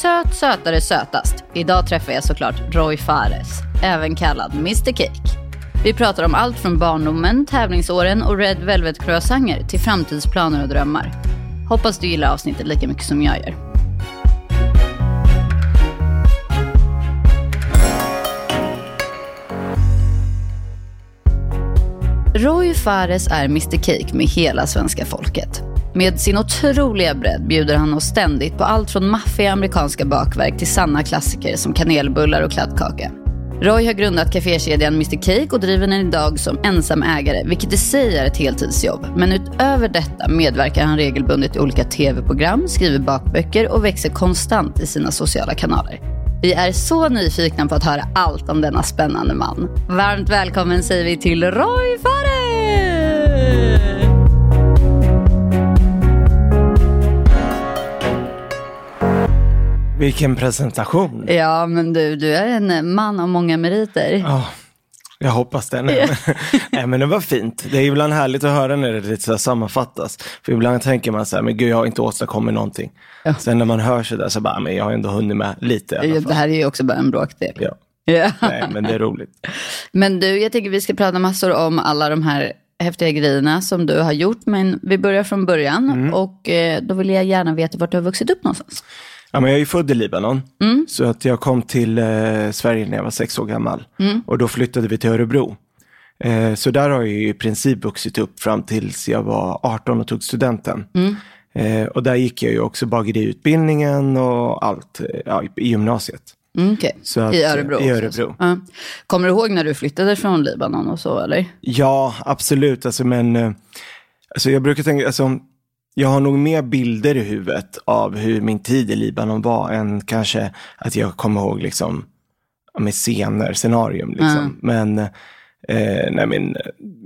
Söt, sötare, sötast. Idag träffar jag såklart Roy Fares, även kallad Mr Cake. Vi pratar om allt från barndomen, tävlingsåren och Red Velvet croissanter till framtidsplaner och drömmar. Hoppas du gillar avsnittet lika mycket som jag gör. Roy Fares är Mr Cake med hela svenska folket. Med sin otroliga bredd bjuder han oss ständigt på allt från maffiga amerikanska bakverk till sanna klassiker som kanelbullar och kladdkaka. Roy har grundat kafékedjan Mr Cake och driver den idag som ensam ägare, vilket i sig är ett heltidsjobb. Men utöver detta medverkar han regelbundet i olika tv-program, skriver bakböcker och växer konstant i sina sociala kanaler. Vi är så nyfikna på att höra allt om denna spännande man. Varmt välkommen säger vi till Roy Fire! Vilken presentation. Ja, men du, du är en man av många meriter. Ja, jag hoppas det. Nej, men, nej, men det var fint. Det är ibland härligt att höra när det lite så här sammanfattas. För ibland tänker man så här, men gud jag har inte åstadkommit någonting. Ja. Sen när man hör sig där så bara, men jag har ändå hunnit med lite i alla fall. Det här är ju också bara en bråkdel. Ja. Ja. Nej, men det är roligt. Men du, jag tänker vi ska prata massor om alla de här häftiga grejerna som du har gjort. Men vi börjar från början Mm. och eh, då vill jag gärna veta vart du har vuxit upp någonstans. Ja, men jag är ju född i Libanon, så att jag kom till eh, Sverige när jag var sex år gammal. Och då flyttade vi till Örebro. Eh, så där har jag ju i princip vuxit upp fram tills jag var 18 och tog studenten. Eh, och där gick jag ju också bageriutbildningen och allt eh, ja, i gymnasiet. Mm, att- I Örebro? i Örebro. Ja. Kommer du ihåg när du flyttade från Libanon och så eller? Ja, absolut. Alltså, men eh, alltså, jag brukar tänka, alltså, jag har nog mer bilder i huvudet av hur min tid i Libanon var än kanske att jag kommer ihåg liksom, med scener, scenarium. Liksom. Men, eh, nej, men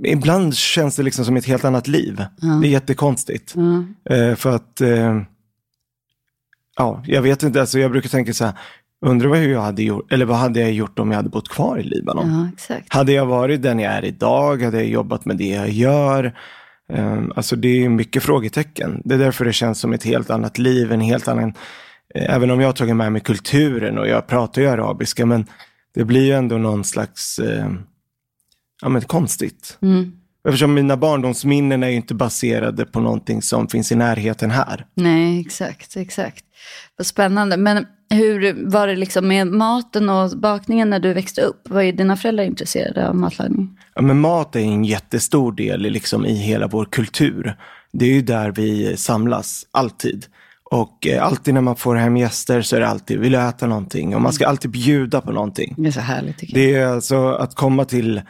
ibland känns det liksom som ett helt annat liv. Det är jättekonstigt. Eh, för att, eh, ja, jag vet inte, alltså, jag brukar tänka så här, undrar vad hur jag hade gjort, eller vad hade jag gjort om jag hade bott kvar i Libanon? Ja. Hade jag varit den jag är idag, hade jag jobbat med det jag gör. Um, alltså det är mycket frågetecken. Det är därför det känns som ett helt annat liv, en helt annan... även om jag har tagit med mig kulturen och jag pratar ju arabiska, men det blir ju ändå någon slags... eh, ja men konstigt. Eftersom mina barndomsminnen är ju inte baserade på någonting som finns i närheten här. Nej, exakt, exakt. Vad spännande. Men hur var det liksom med maten och bakningen när du växte upp? Var dina föräldrar intresserade av matlagning? Ja, men mat är en jättestor del i liksom, i hela vår kultur. Det är ju där vi samlas, alltid. Och eh, alltid när man får hem gäster så är det alltid, vill du äta någonting? Och man ska alltid bjuda på någonting. Det är så härligt tycker jag. Det är alltså att komma till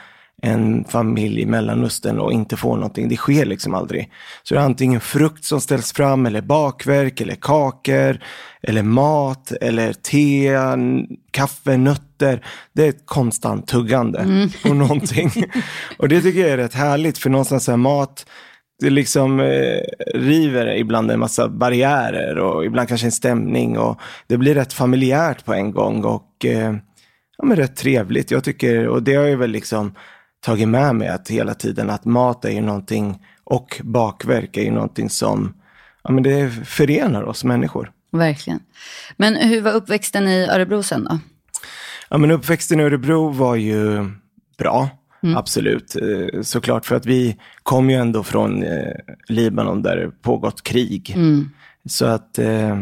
en familj i Mellanöstern och inte få någonting, det sker liksom aldrig. Så det är antingen frukt som ställs fram, eller bakverk, eller kakor, eller mat, eller te, kaffe, nötter. Det är ett konstant tuggande på någonting. och det tycker jag är rätt härligt, för någonstans är mat, det liksom eh, river ibland en massa barriärer och ibland kanske en stämning och det blir rätt familjärt på en gång och eh, ja, men rätt trevligt. Jag tycker, och det har jag väl liksom tagit med mig att hela tiden att mat är ju någonting och bakverk är ju någonting som ja, men det förenar oss människor. Verkligen. Men hur var uppväxten i Örebro sen då? Ja, men uppväxten i Örebro var ju bra, absolut. Eh, Såklart, för att vi kom ju ändå från eh, Libanon där det pågått krig. Så att, eh,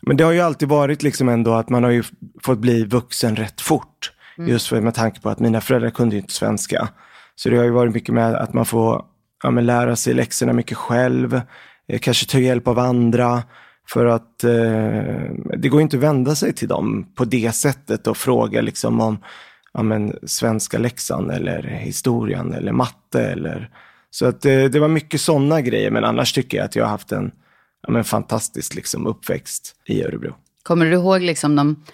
men det har ju alltid varit liksom ändå att man har ju fått bli vuxen rätt fort. Just för, med tanke på att mina föräldrar kunde inte svenska. Så det har ju varit mycket med att man får ja, men lära sig läxorna mycket själv, eh, kanske ta hjälp av andra. För att eh, det går inte att vända sig till dem på det sättet och fråga liksom om ja, men, svenska läxan eller historien eller matte. Eller, så att eh, det var mycket sådana grejer, men annars tycker jag att jag har haft en ja, men, fantastisk liksom, uppväxt i Örebro. Kommer du ihåg liksom de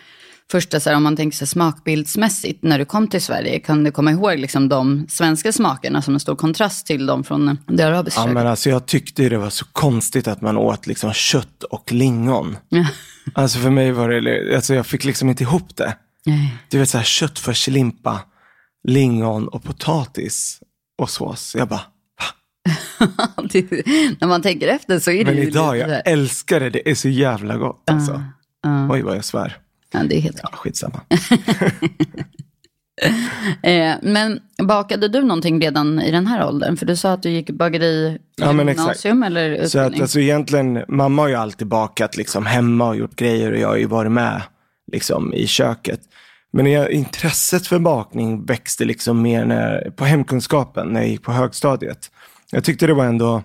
första, så här, om man tänker sig smakbildsmässigt, när du kom till Sverige, kan du komma ihåg liksom de svenska smakerna som en stor kontrast till de från det arabiska Ja, men alltså, jag tyckte det var så konstigt att man åt liksom, kött och lingon. Ja. Alltså för mig var det, alltså, jag fick liksom inte ihop det. Nej. Du vet så här köttfärslimpa, lingon och potatis och sås. Jag bara, Det- när man tänker efter så är det men ju idag, lite jag älskar det. Det är så jävla gott alltså. Uh. Oj, vad jag svär. Ja, det är helt ja, skitsamma. eh, men bakade du någonting redan i den här åldern? För du sa att du gick bageri ja, gymnasium eller utbildning. Så att alltså egentligen, mamma har ju alltid bakat liksom hemma och gjort grejer och jag har ju varit med liksom i köket. Men jag, intresset för bakning växte liksom mer när, på hemkunskapen när jag gick på högstadiet. Jag tyckte det var ändå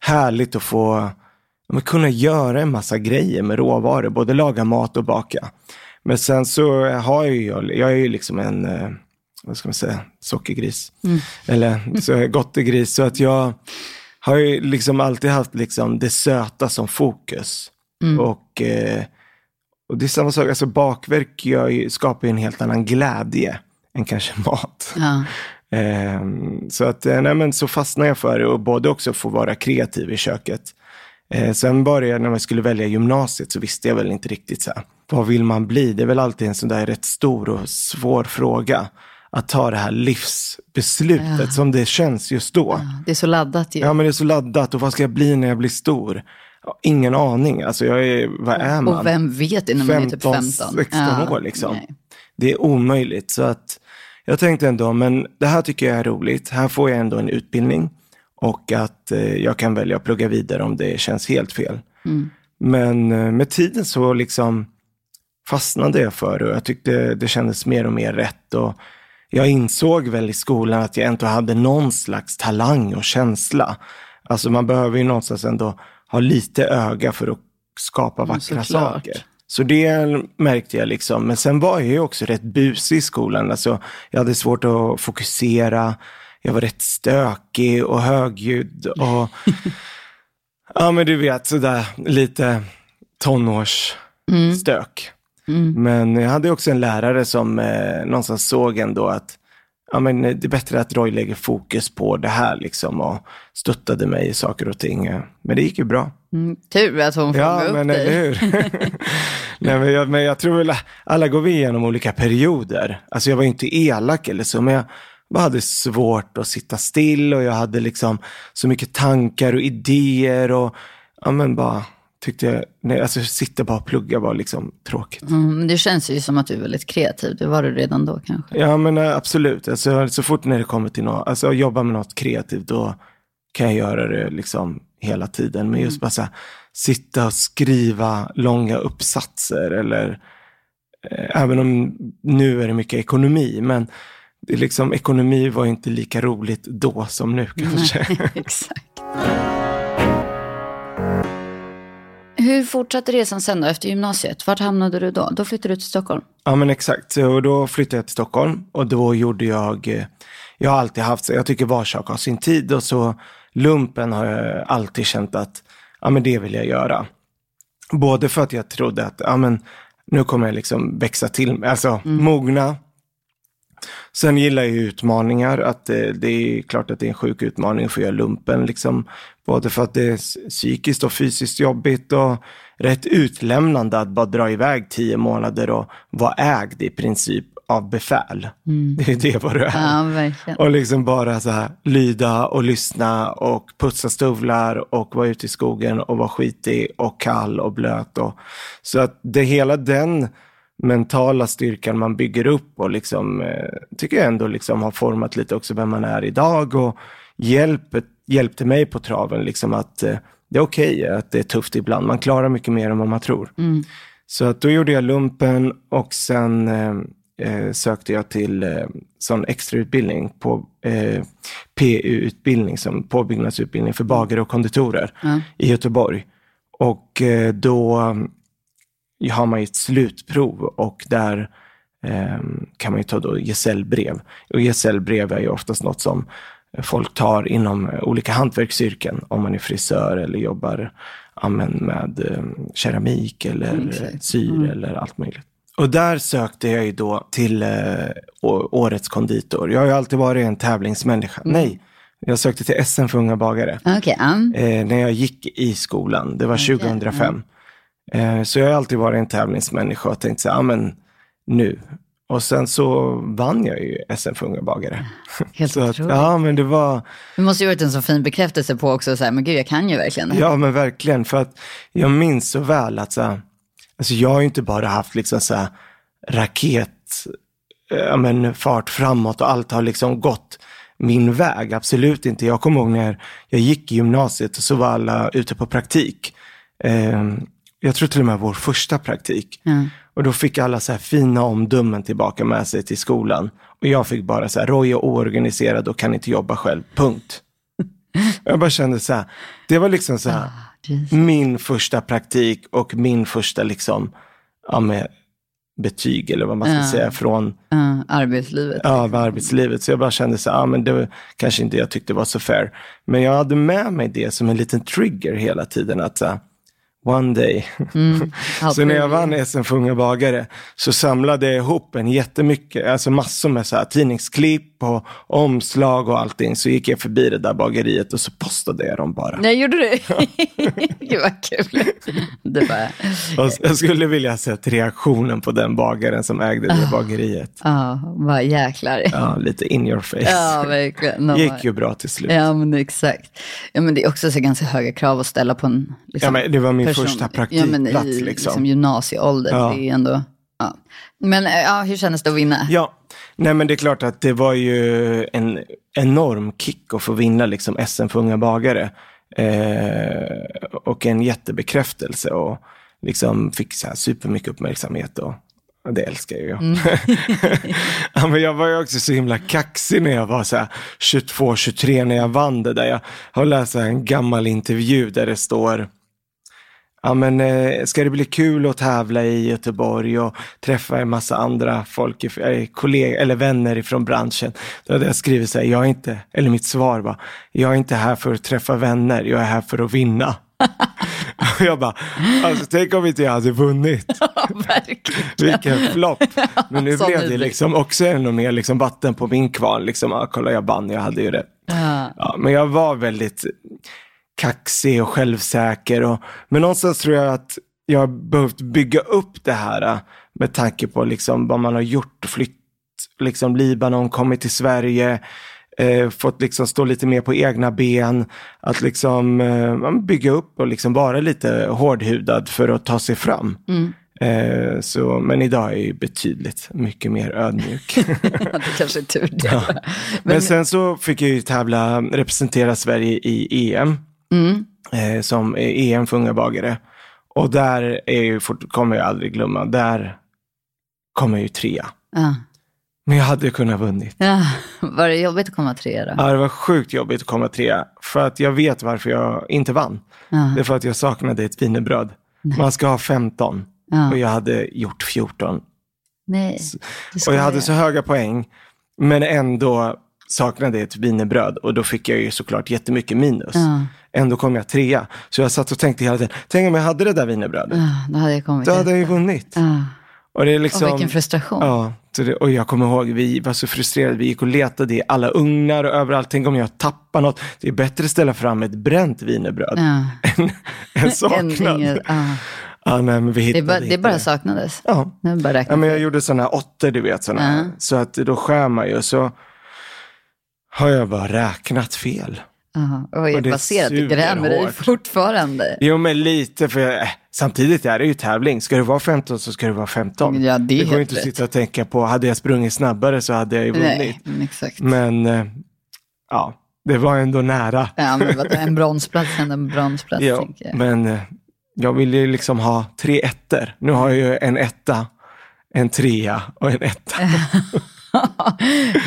härligt att få men, kunna göra en massa grejer med råvaror, både laga mat och baka. Men sen så har jag ju, jag är ju liksom en, eh, vad ska man säga, sockergris. Mm. Eller så gottegris. Så att jag har ju liksom alltid haft liksom det söta som fokus. Mm. Och, eh, och det är samma sak, alltså bakverk jag, skapar ju en helt annan glädje än kanske mat. Ja. Eh, så att, eh, nej men så fastnade jag för det och både också få vara kreativ i köket. Eh, sen började när man skulle välja gymnasiet så visste jag väl inte riktigt så här, vad vill man bli? Det är väl alltid en sån där rätt stor och svår fråga. Att ta det här livsbeslutet ja. som det känns just då. Ja, det är så laddat ju. Ja, men det är så laddat. Och vad ska jag bli när jag blir stor? Ingen aning. Alltså, jag är, vad är man? Och vem vet innan man är typ 15? 16 ja, år liksom. Nej. Det är omöjligt. Så att jag tänkte ändå, men det här tycker jag är roligt. Här får jag ändå en utbildning. Och att eh, jag kan välja att plugga vidare om det känns helt fel. Mm. Men eh, med tiden så liksom fastnade jag för det och jag tyckte det kändes mer och mer rätt. Och jag insåg väl i skolan att jag ändå hade någon slags talang och känsla. Alltså man behöver ju någonstans ändå ha lite öga för att skapa mm, vackra saker. Så det märkte jag liksom. Men sen var jag ju också rätt busig i skolan. Alltså, jag hade svårt att fokusera. Jag var rätt stökig och högljudd. Och, ja, men du vet, sådär lite tonårsstök. Mm. Mm. Men jag hade också en lärare som eh, någonstans såg ändå att ja, men det är bättre att Roy lägger fokus på det här liksom och stöttade mig i saker och ting. Men det gick ju bra. Mm, tur att hon fångade ja, upp men, dig. Eller hur? Nej, men, jag, men jag tror väl alla går vi igenom olika perioder. Alltså jag var inte elak eller så, men jag bara hade svårt att sitta still och jag hade liksom så mycket tankar och idéer och ja men bara tyckte jag, nej, alltså sitta bara och plugga var liksom tråkigt. Mm, det känns ju som att du är väldigt kreativ, det var du redan då kanske? Ja men eh, absolut, alltså, så fort när det kommer till något, alltså att jobba med något kreativt då kan jag göra det liksom hela tiden. Men just mm. bara så här, sitta och skriva långa uppsatser eller eh, även om nu är det mycket ekonomi, men det liksom, ekonomi var inte lika roligt då som nu kanske. Nej, exakt. Hur fortsatte resan sen då efter gymnasiet? Vart hamnade du då? Då flyttade du till Stockholm? Ja men exakt, och då flyttade jag till Stockholm och då gjorde jag, eh, jag har alltid haft, jag tycker var sak har sin tid och så lumpen har jag alltid känt att, ja men det vill jag göra. Både för att jag trodde att, ja men nu kommer jag liksom växa till, alltså mm. mogna, Sen gillar jag utmaningar, att det, det, är klart att det är en sjuk utmaning för att göra lumpen. Liksom, både för att det är psykiskt och fysiskt jobbigt och rätt utlämnande att bara dra iväg tio månader och vara ägd i princip av befäl. Mm. Det är det vad du är. Ja, och liksom bara så här, lyda och lyssna och putsa stövlar och vara ute i skogen och vara skitig och kall och blöt. Och, så att det hela den mentala styrkan man bygger upp och liksom, eh, tycker jag ändå liksom har format lite också vem man är idag och hjälpet, hjälpte mig på traven liksom att eh, det är okej okay, att det är tufft ibland. Man klarar mycket mer än vad man tror. Mm. Så att då gjorde jag lumpen och sen eh, eh sökte jag till eh, sån extrautbildning på eh, PU-utbildning, som påbyggnadsutbildning för bagare och konditorer mm. i Göteborg. Och eh, då har man ju ett slutprov och där eh, kan man ju ta då gesällbrev. Och gesällbrev är ju oftast något som folk tar inom olika hantverksyrken, om man är frisör eller jobbar amen, med eh, keramik eller mm, syr mm. eller allt möjligt. Och där sökte jag ju då till eh, Årets konditor. Jag har ju alltid varit en tävlingsmänniska. Mm. Nej, jag sökte till SM för unga bagare. Okay, um. eh, när jag gick i skolan, det var okay, 2005. Um. Eh, så jag har alltid varit en tävlingsmänniska och tänkt så här, ja men nu. Och sen så vann jag ju SM för unga bagare. Helt så att, Ja, men det var... Det måste ju varit en så fin bekräftelse på också, så här, men gud, jag kan ju verkligen Ja, men verkligen. För att jag minns så väl att så här, alltså jag har ju inte bara haft liksom så här raket, ja men fart framåt och allt har liksom gått min väg. Absolut inte. Jag kommer ihåg när jag gick i gymnasiet och så var alla ute på praktik. Eh, jag tror till och med vår första praktik. Mm. Och då fick alla så här fina omdömen tillbaka med sig till skolan. Och jag fick bara så här, Roy är oorganiserad och kan inte jobba själv, punkt. jag bara kände så här, det var liksom så här, Jesus. min första praktik och min första liksom, ja, med betyg eller vad man ska Ja. säga från Ja, arbetslivet. ja, av arbetslivet. Så jag bara kände så här, ja, men det var, kanske inte jag tyckte var så fair. Men jag hade med mig det som en liten trigger hela tiden. att så här, One day. How så när jag vann SM för unga bagare så samlade jag ihop en jättemycket, alltså massor med så här tidningsklipp och omslag och allting. Så gick jag förbi det där bageriet och så postade jag dem bara. Nej, gjorde du? Gud vad kul. Det bara, jag skulle vilja ha sett reaktionen på den bagaren som ägde det bageriet. ja, bara jäklar. Ja, lite in your face. Ja, verkligen. De gick ju bra till slut. Ja, men exakt. Ja, men det är också så ganska höga krav att ställa på en liksom, Ja, men det var min första ja, praktikplats, i, liksom. gymnasieålder. Ja. Det är ändå, ja. Men eh, ja, hur kändes det att vinna? Ja, nej men det är klart att det var ju en enorm kick att få vinna liksom SM för unga bagare. Eh, och en jättebekräftelse och liksom fick så här supermycket uppmärksamhet. Och, och det älskar ju jag. ja, men jag var ju också så himla kaxig när jag var så här 22, 23 när jag vann det där. Jag har läst en gammal intervju där det står Ja men eh, ska det bli kul att tävla i Göteborg och träffa en massa andra folk, eh, kollegor eller vänner ifrån branschen. Då hade jag skrivit så här, jag är inte, eller mitt svar var, jag är inte här för att träffa vänner, jag är här för att vinna. jag bara, alltså tänk om inte jag hade vunnit. Vilken flopp. Men nu blev det liksom också ännu mer liksom vatten på min kvarn. Liksom, ah, kolla jag vann, jag hade ju rätt. Ja. Ja, men jag var väldigt kaxig och självsäker. Och, men någonstans tror jag att jag har behövt bygga upp det här äh, med tanke på liksom vad man har gjort, flytt, liksom Libanon, kommit till Sverige, eh, fått liksom stå lite mer på egna ben, att liksom eh, bygga upp och liksom vara lite hårdhudad för att ta sig fram. Eh, så, men idag är jag betydligt mycket mer ödmjuk. det kanske är tur det. Men, Men, sen så fick jag ju tävla, representera Sverige i EM. Mm, Eh, som är EM för unga bagare. Och där är ju, fort- kommer jag aldrig glömma, där kom jag ju trea. ja. Men jag hade kunnat vunnit. Ja. Var det jobbigt att komma trea då? Ja, det var sjukt jobbigt att komma trea. För att jag vet varför jag inte vann. Ja. Det är för att jag saknade ett wienerbröd. Man ska ha 15 Ja. och jag hade gjort 14. Nej, Och jag hade så höga poäng, men ändå saknade ett wienerbröd. Och då fick jag ju såklart jättemycket minus. Ja. Ändå kom jag trea. Så jag satt och tänkte hela tiden, tänk om jag hade det där wienerbrödet. Ja, då hade jag kommit Då hade jag ju vunnit. Ja. Och det är Och liksom... vilken frustration. Ja, det, och jag kommer ihåg, vi var så frustrerade. Vi gick och letade i alla ugnar och överallt. Tänk om jag tappar något. Det är bättre att ställa fram ett bränt wienerbröd Ja. än, än saknad. Ändringar, ja. Nej, men vi Det, hittade bara, det bara saknades. Ja. Det bara ja, men jag gjorde sådana åttor, du vet. Såna, Ja. Så att då skär man ju. Så har jag bara räknat fel. Oj, Och ser att det suger grämer dig fortfarande. Jo, men lite, för jag, äh, samtidigt är det ju tävling. Ska det vara 15 så ska det vara 15. Ja, det är det går ju inte att sitta och tänka på, hade jag sprungit snabbare så hade jag ju vunnit. Nej, men exakt. Men eh, ja, det var ändå nära. Ja, men vadå, en bronsplats är ändå en bronsplats, Ja, jag. men eh, jag ville ju liksom ha tre ettor. Nu har jag ju en etta, en trea och en etta.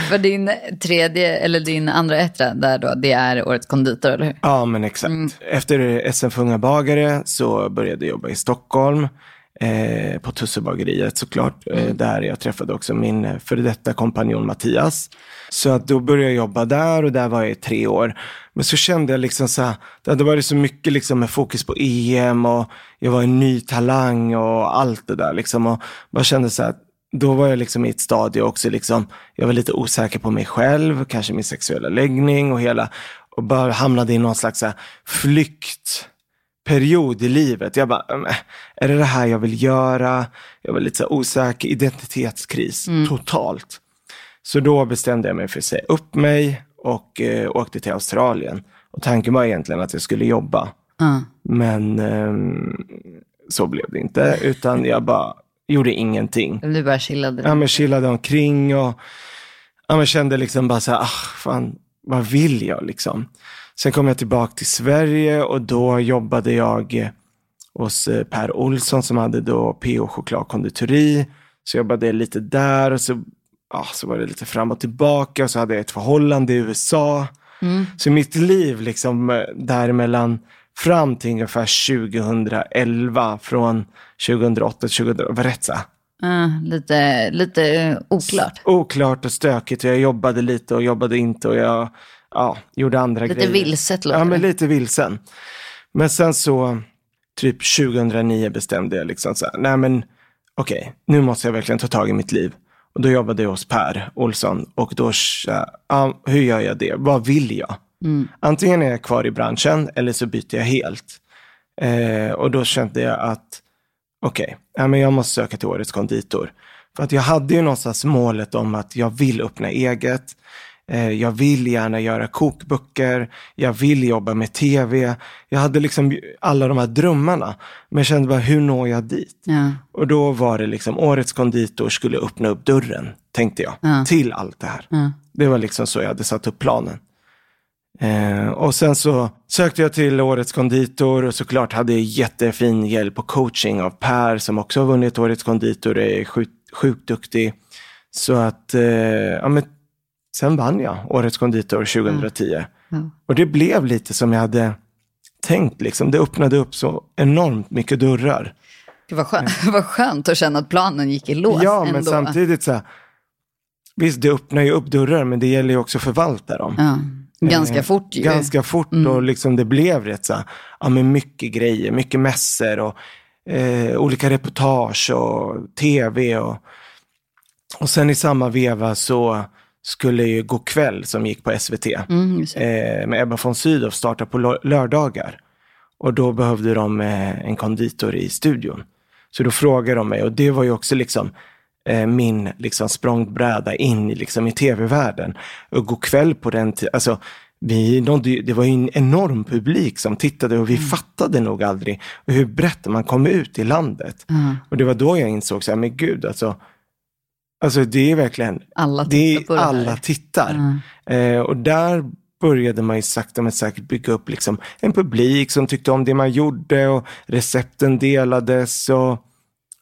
För din tredje, eller din andra ettra där då, det är Årets konditor, eller hur? Ja, men exakt. Efter SM för unga bagare så började jag jobba i Stockholm. Eh, på Tussebageriet såklart. Eh, där jag träffade också min eh, före detta kompanjon Mattias. Så att då började jag jobba där och där var jag i tre år. Men så kände jag liksom så här, det hade varit så mycket liksom med fokus på EM och jag var en ny talang och allt det där liksom. Och bara kände så här, då var jag liksom i ett stadie också, liksom, jag var lite osäker på mig själv, kanske min sexuella läggning och hela, och bara hamnade i någon slags här, flyktperiod i livet. Jag bara, "Mm, är det det här jag vill göra? Jag var lite så här osäker, identitetskris, totalt. Så då bestämde jag mig för att säga upp mig och eh, åkte till Australien. Och tanken var egentligen att jag skulle jobba. Ja. Men ehm, så blev det inte. Utan jag bara gjorde ingenting. Du bara chillade? Ja, men chillade omkring och ja, men kände liksom bara så här, ah, fan, vad vill jag liksom? Sen kom jag tillbaka till Sverige och då jobbade jag hos eh, Per Olsson som hade då P.O. chokladkonditori. Så jobbade lite där och så, ja, så var det lite fram och tillbaka och så hade jag ett förhållande i USA. Mm. Så mitt liv liksom eh, däremellan fram till ungefär 2011, från 2008 till 2011, var rätt så Uh, lite, lite oklart. Oklart och stökigt. Jag jobbade lite och jobbade inte och jag ja, gjorde andra lite grejer. Lite vilset låter Ja, men lite vilsen. Men sen så, typ 2009 bestämde jag liksom så här, nej men okej, okay, nu måste jag verkligen ta tag i mitt liv. Och då jobbade jag hos Per Olsson och då, ja, hur gör jag det? Vad vill jag? Mm. Antingen är jag kvar i branschen eller så byter jag helt. Eh, och då kände jag att, okej, okay, ja, jag måste söka till Årets konditor. För att jag hade ju någonstans målet om att jag vill öppna eget. Eh, jag vill gärna göra kokböcker, jag vill jobba med tv. Jag hade liksom alla de här drömmarna. Men jag kände bara, hur når jag dit? Ja. Och då var det liksom, årets konditor skulle öppna upp dörren, tänkte jag, ja. till allt det här. Ja. Det var liksom så jag hade satt upp planen. Eh, och sen så sökte jag till årets konditor och såklart hade jag jättefin hjälp och coaching av Per som också har vunnit årets konditor, är sjukt, sjukt duktig. Så att, eh, ja men sen vann jag Årets konditor 2010. Mm. Mm. Och det blev lite som jag hade tänkt. Liksom. Det öppnade upp så enormt mycket dörrar. Det var skönt, var skönt att känna att planen gick i lås. Ja, men ändå. samtidigt så här, visst det öppnar ju upp dörrar, men det gäller ju också att förvalta dem. Ja. Ganska eh, fort ju. Ganska fort mm. och liksom det blev rätt så ja men mycket grejer, mycket mässor och eh, olika reportage och tv och, och sen i samma veva så skulle ju Gå kväll som gick på SVT mm, eh, med Ebba von Sydow starta på lördagar. Och då behövde de eh, en konditor i studion. Så då frågade de mig och det var ju också liksom eh, min liksom språngbräda in liksom, i tv-världen. Och Gå kväll på den tiden, alltså vi nådde, det var ju en enorm publik som tittade och vi mm. fattade nog aldrig hur brett man kom ut i landet. Mm. Och det var då jag insåg, så här, men gud, alltså, Alltså det är verkligen, alla tittar. Är, alla tittar. Mm. Eh, och där började man ju sakta men säkert bygga upp liksom en publik som tyckte om det man gjorde och recepten delades och,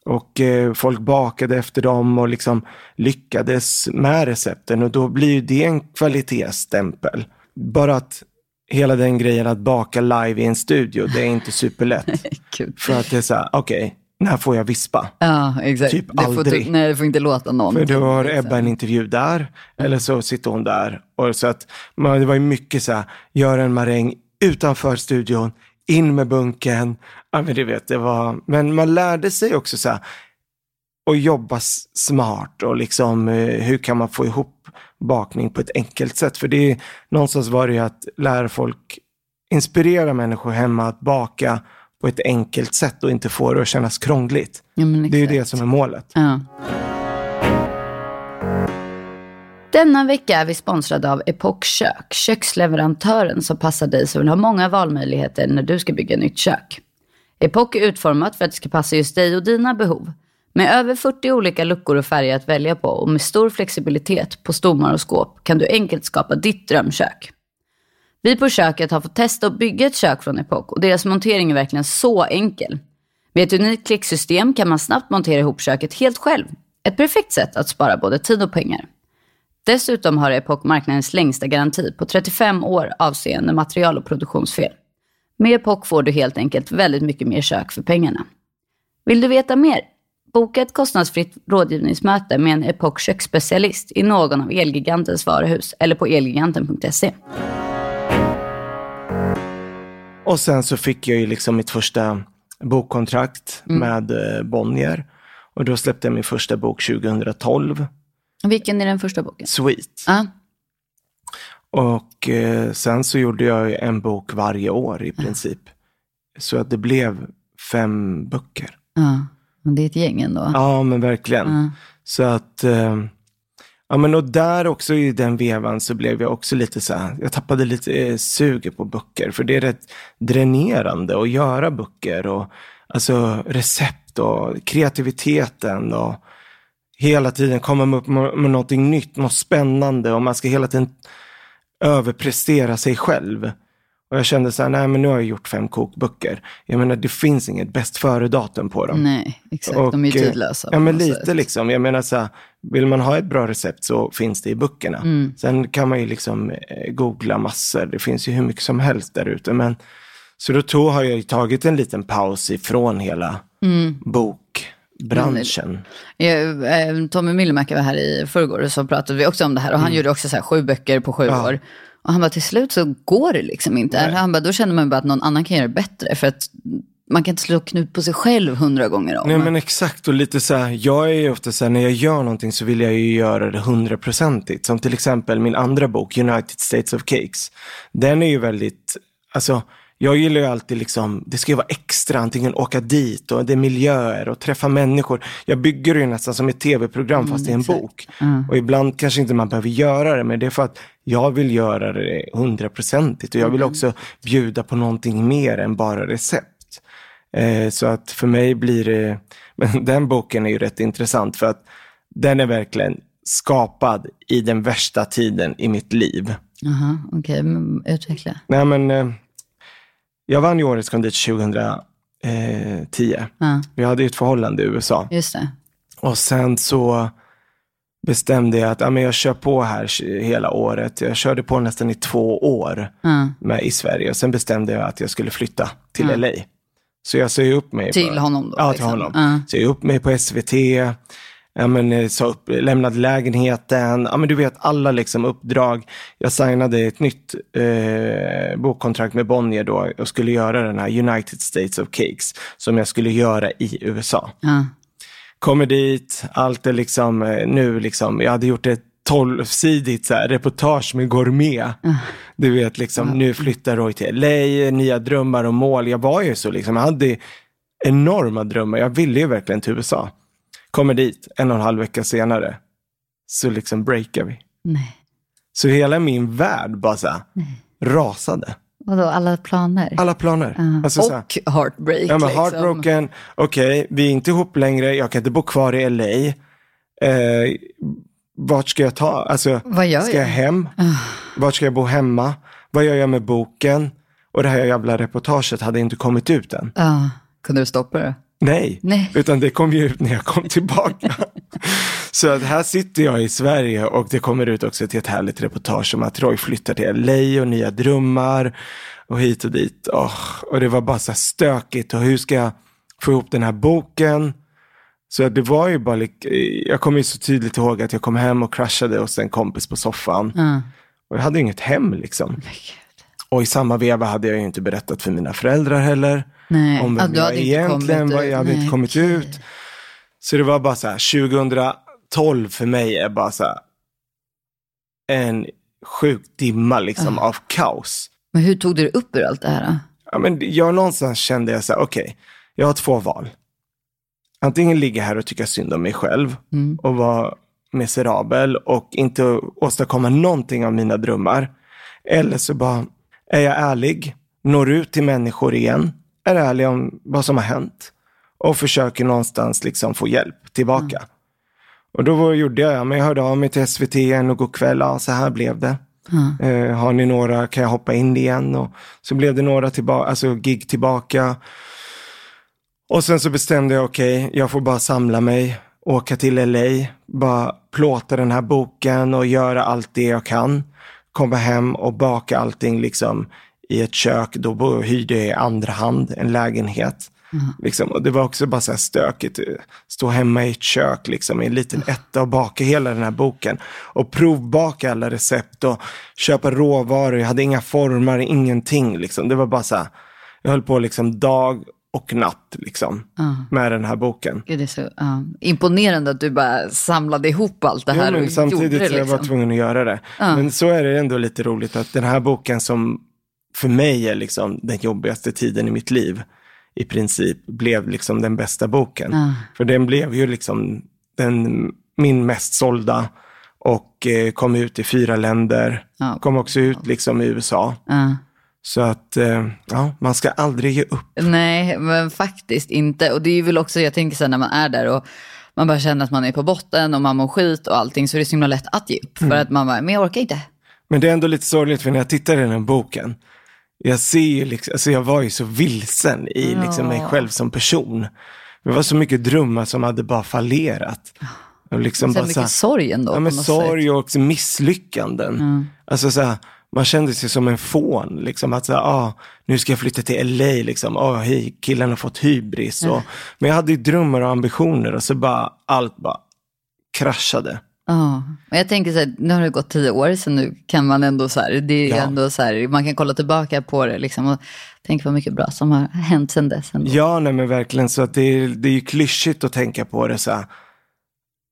och eh, folk bakade efter dem och liksom lyckades med recepten och då blir det en kvalitetsstämpel. Bara att hela den grejen att baka live i en studio, det är inte superlätt. För att det är så här, okej, okay, när får jag vispa? Ja, exakt. Typ det aldrig. Får, nej, det får inte låta någon. För då har Ebba en intervju där, mm. eller så sitter hon där. Och så att, man, det var ju mycket så här, göra en maräng utanför studion, in med bunken. Ja, men du vet, det var, men man lärde sig också så här, att jobba smart och liksom eh, hur kan man få ihop bakning på ett enkelt sätt. För det är någonstans var det ju att lära folk, inspirera människor hemma att baka på ett enkelt sätt och inte få det att kännas krångligt. Ja, det är ju det som är målet. Ja. Denna vecka är vi sponsrade av Epoch Kök, köksleverantören som passar dig som vill ha många valmöjligheter när du ska bygga nytt kök. Epoch är utformat för att det ska passa just dig och dina behov. Med över 40 olika luckor och färger att välja på och med stor flexibilitet på stommar och skåp kan du enkelt skapa ditt drömkök. Vi på köket har fått testa att bygga ett kök från Epoch och deras montering är verkligen så enkel. Med ett unikt klicksystem kan man snabbt montera ihop köket helt själv. Ett perfekt sätt att spara både tid och pengar. Dessutom har Epoch marknadens längsta garanti på 35 år avseende material och produktionsfel. Med Epoch får du helt enkelt väldigt mycket mer kök för pengarna. Vill du veta mer? Boka ett kostnadsfritt rådgivningsmöte med en Epoch köksspecialist i någon av Elgigantens varuhus eller på elgiganten.se. Och sen så fick jag ju liksom mitt första bokkontrakt mm. med eh, Bonnier. Och då släppte jag min första bok 2012. Vilken är den första boken? Sweet. Ah. Och eh, sen så gjorde jag en bok varje år i princip. Ah. Så att det blev fem böcker. Ja, ah. det är ett gäng ändå. Ja, men verkligen. Så att eh, Ja, men och där också i den vevan så blev jag också lite så här, jag tappade lite eh, suget på böcker. För det är rätt dränerande att göra böcker. Och alltså recept och kreativiteten och hela tiden komma upp med, med någonting nytt, något spännande och man ska hela tiden överprestera sig själv. Och jag kände så här, nej men nu har jag gjort fem kokböcker. Jag menar det finns inget bäst före-datum på dem. Nej, exakt. Och, de är ju tidlösa. Ja men lite sätt. liksom. Jag menar så här, vill man ha ett bra recept så finns det i böckerna. Mm. Sen kan man ju liksom eh, googla massor. Det finns ju hur mycket som helst där ute. Men så då tog, har jag tagit en liten paus ifrån hela mm. bokbranschen. Ja, eh, Tommy Myllymäki var här i förrgår och så pratade vi också om det här och han mm. gjorde också så här sju böcker på sju ja. år. Och han bara, till slut så går det liksom inte. Nej. Han bara, då känner man bara att någon annan kan göra det bättre. För att man kan inte slå knut på sig själv hundra gånger om. Nej men exakt och lite så här, jag är ju ofta så här, när jag gör någonting så vill jag ju göra det hundraprocentigt. Som till exempel min andra bok, United States of Cakes. Den är ju väldigt, alltså jag gillar ju alltid liksom, det ska ju vara extra, antingen åka dit och det är miljöer och träffa människor. Jag bygger det ju nästan som ett tv-program mm, fast det är en bok. Mm. Och ibland kanske inte man behöver göra det, men det är för att jag vill göra det hundraprocentigt och jag vill mm. också bjuda på någonting mer än bara recept. Eh, så att för mig blir det, men den boken är ju rätt intressant för att den är verkligen skapad i den värsta tiden i mitt liv. Jaha, okej, okay. utveckla. Nej men, eh, jag vann ju Årets kondit 2010. Ja. Vi hade ju ett förhållande i USA. Just det. Och sen så bestämde jag att ja, men jag kör på här hela året. Jag körde på nästan i två år ja. med, i Sverige. Och sen bestämde jag att jag skulle flytta till ja. LA. Så jag sa upp mig. Till på, honom då? Ja, till liksom. honom. Så jag upp mig på SVT ja, men, eh, sa upp, lämnade lägenheten, ja, men du vet alla liksom uppdrag. Jag signade ett nytt eh, bokkontrakt med Bonnier då och skulle göra den här United States of Cakes som jag skulle göra i USA. Ja. Kommer dit, allt är liksom eh, nu liksom, jag hade gjort ett tolvsidigt så här, reportage med gourmet. Uh. Du vet, liksom, uh. nu flyttar Roy till LA, nya drömmar och mål. Jag var ju så, liksom, jag hade enorma drömmar. Jag ville ju verkligen till USA. Kommer dit en och en halv vecka senare, så liksom breakar vi. Nej. Så hela min värld bara så här, rasade. Vadå, alla planer? Alla planer. Uh. Alltså, och här, heartbreak. Ja, men heartbroken. Liksom. Okej, okay, vi är inte ihop längre. Jag kan inte bo kvar i LA. Eh, vart ska jag ta? Alltså, Vad gör ska jag, jag hem? Uh. Vart ska jag bo hemma? Vad gör jag med boken? Och det här jävla reportaget hade inte kommit ut än. Uh. Kunde du stoppa det? Nej, Nej, utan det kom ju ut när jag kom tillbaka. så att här sitter jag i Sverige och det kommer ut också till ett härligt reportage om att Roy flyttar till LA och nya drömmar och hit och dit. Oh, och det var bara så stökigt och hur ska jag få ihop den här boken? Så det var ju bara, jag kommer ju så tydligt ihåg att jag kom hem och kraschade hos en kompis på soffan. Mm. Och jag hade inget hem liksom. Och i samma veva hade jag ju inte berättat för mina föräldrar heller. Nej. Om vem jag egentligen var. Jag hade Nej, inte kommit okay. ut. Så det var bara så här, 2012 för mig är bara så här, en sjuk dimma liksom uh. av kaos. Men hur tog du dig upp ur allt det här? Då? Ja, men jag någonstans kände jag så här, okej, okay, jag har två val. Antingen ligga här och tycka synd om mig själv mm. och vara miserabel och inte åstadkomma någonting av mina drömmar. Eller så bara är jag ärlig, når ut till människor igen, är ärlig om vad som har hänt och försöker någonstans liksom få hjälp tillbaka. Mm. Och då gjorde jag, men jag hörde av mig till SVT en och god kväll, ja, så här blev det. Mm. Uh, har ni några, kan jag hoppa in igen? Och så blev det några tillbaka, alltså gig tillbaka. Och sen så bestämde jag, okej, okay, jag får bara samla mig, åka till LA, bara plåta den här boken och göra allt det jag kan komma hem och baka allting liksom i ett kök. Då hyrde jag i andra hand en lägenhet. Mm. Liksom. Och det var också bara så här stökigt. Stå hemma i ett kök liksom, i en liten etta och baka hela den här boken. Och provbaka alla recept och köpa råvaror. Jag hade inga formar, ingenting. Liksom. Det var bara så här, jag höll på liksom dag och natt liksom, uh. med den här boken. Gud, det är så uh. imponerande att du bara samlade ihop allt det här ja, och Samtidigt gjorde det, liksom. jag var liksom. tvungen att göra det. Uh. Men så är det ändå lite roligt att den här boken som för mig är liksom den jobbigaste tiden i mitt liv, i princip blev liksom den bästa boken. För den blev ju liksom den, min mest sålda och eh, kom ut i fyra länder. Kom också ut liksom i USA. Så att, eh, ja, man ska aldrig ge upp. Nej, men faktiskt inte. Och det är väl också, jag tänker här, när man är där och man bara känner att man är på botten och man mår skit och allting så är det så himla lätt att ge upp. Mm. För att man bara, men jag orkar inte. Men det är ändå lite sorgligt för när jag tittar i den här boken, jag ser ju liksom, alltså jag var ju så vilsen i liksom mig själv som person. Det var så mycket drömmar som hade bara fallerat. Och liksom så bara mycket så här, sorg ändå. Ja, men sorg och också misslyckanden. Mm. Alltså så här, man kände sig som en fån. Liksom, att så här, ah, nu ska jag flytta till LA. Liksom. Ah, hej, killen har fått hybris. Mm. Och, men jag hade ju drömmar och ambitioner och så bara allt bara kraschade. Ja, men jag tänker så här, nu har det gått tio år, så nu kan man ändå så här, det är ja. ändå så här, man kan kolla tillbaka på det liksom och tänka på mycket bra som har hänt sedan dess. Ändå. Ja, nej men verkligen så att det är, det är ju klyschigt att tänka på det så här,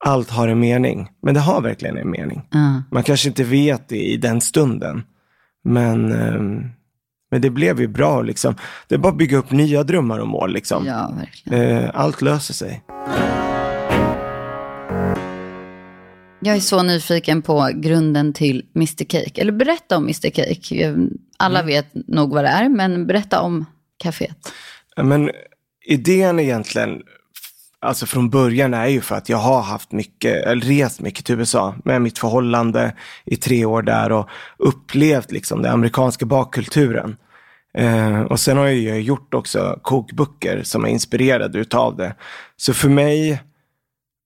allt har en mening, men det har verkligen en mening. Mm. Man kanske inte vet det i den stunden, men, um, men det blev ju bra liksom. Det är bara att bygga upp nya drömmar och mål liksom. Ja, verkligen. Uh, allt löser sig. Jag är så nyfiken på grunden till Mr Cake. Eller berätta om Mr Cake. Alla mm. vet nog vad det är, men berätta om kaféet. Men idén egentligen, alltså från början är ju för att jag har haft mycket, eller rest mycket till USA med mitt förhållande i tre år där och upplevt liksom den amerikanska bakkulturen. Eh, och sen har jag ju gjort också kokböcker som är inspirerade utav det. Så för mig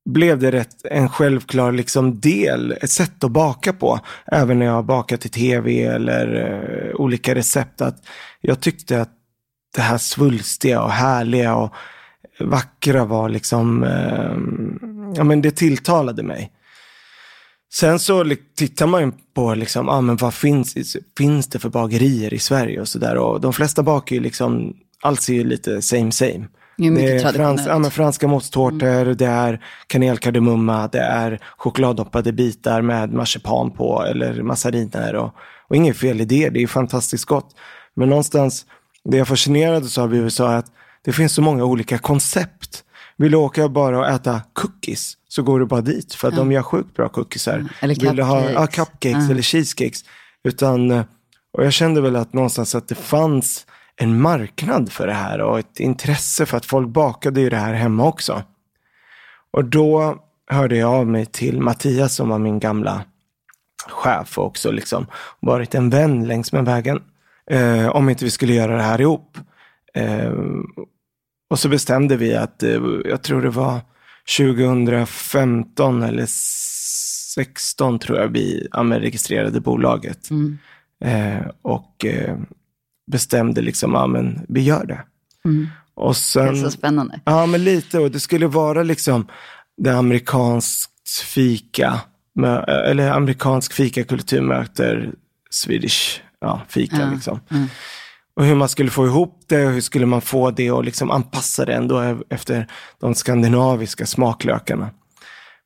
blev det rätt en självklar liksom del, ett sätt att baka på. Även när jag bakat i tv eller eh, olika recept. Att jag tyckte att det här svulstiga och härliga och vackra var liksom, eh, ja men det tilltalade mig. Sen så tittar man på liksom, ah, men vad finns, finns det för bagerier i Sverige och sådär. Och de flesta bakar ju liksom, allt ser ju lite same same. Det är, det är frans, ja, franska mosttårtor, mm. det är kanelkardemumma, det är chokladdoppade bitar med marsipan på eller massariner. Och, och inget fel i det, det är fantastiskt gott. Men någonstans, det jag fascinerades av i USA är att det finns så många olika koncept. Vill du åka bara och äta cookies så går du bara dit för att ja. de gör sjukt bra cookiesar. Ja. Eller cupcakes. Vill du ha ja, cupcakes ja. eller cheesecakes. Utan, och jag kände väl att någonstans att det fanns en marknad för det här och ett intresse för att folk bakade ju det här hemma också. Och då hörde jag av mig till Mattias som var min gamla chef och också liksom varit en vän längs med vägen. Eh, om inte vi skulle göra det här ihop. Eh, och så bestämde vi att, eh, jag tror det var 2015 eller 16 tror jag vi registrerade bolaget. Mm. Eh, och eh, bestämde liksom, ja men vi gör det. Mm. Och sen, det är så spännande. Ja, men lite. Och det skulle vara liksom det amerikanskt fika, eller amerikansk fikakultur möter Swedish ja, fika. Ja. Liksom. Mm. Och hur man skulle få ihop det och hur skulle man få det och liksom anpassa det ändå efter de skandinaviska smaklökarna.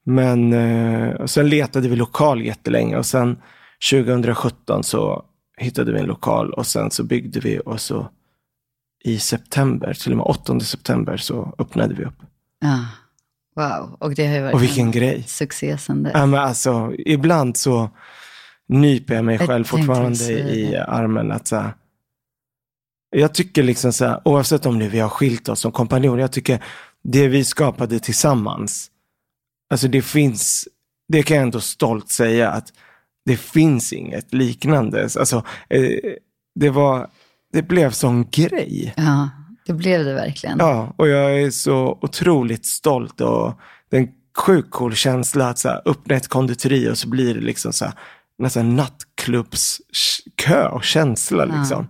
Men eh, sen letade vi lokal jättelänge och sen 2017 så hittade vi en lokal och sen så byggde vi och så i september, till och med 8 september så öppnade vi upp. Ja, wow. Och det har ju varit och vilken grej. succé sen dess. Ja, men alltså, ibland så nyper jag mig jag själv fortfarande i armen. Att så här, jag tycker liksom så här, oavsett om nu vi har skilt oss som kompanjoner, jag tycker det vi skapade tillsammans, alltså det finns, det kan jag ändå stolt säga att det finns inget liknande. Alltså, eh, det, var, det blev sån grej. Ja, det blev det verkligen. Ja, och jag är så otroligt stolt och en sjukt cool känsla att så här, öppna ett konditori och så blir det liksom så här, nästan nattklubbskö och känsla. Ja. Liksom.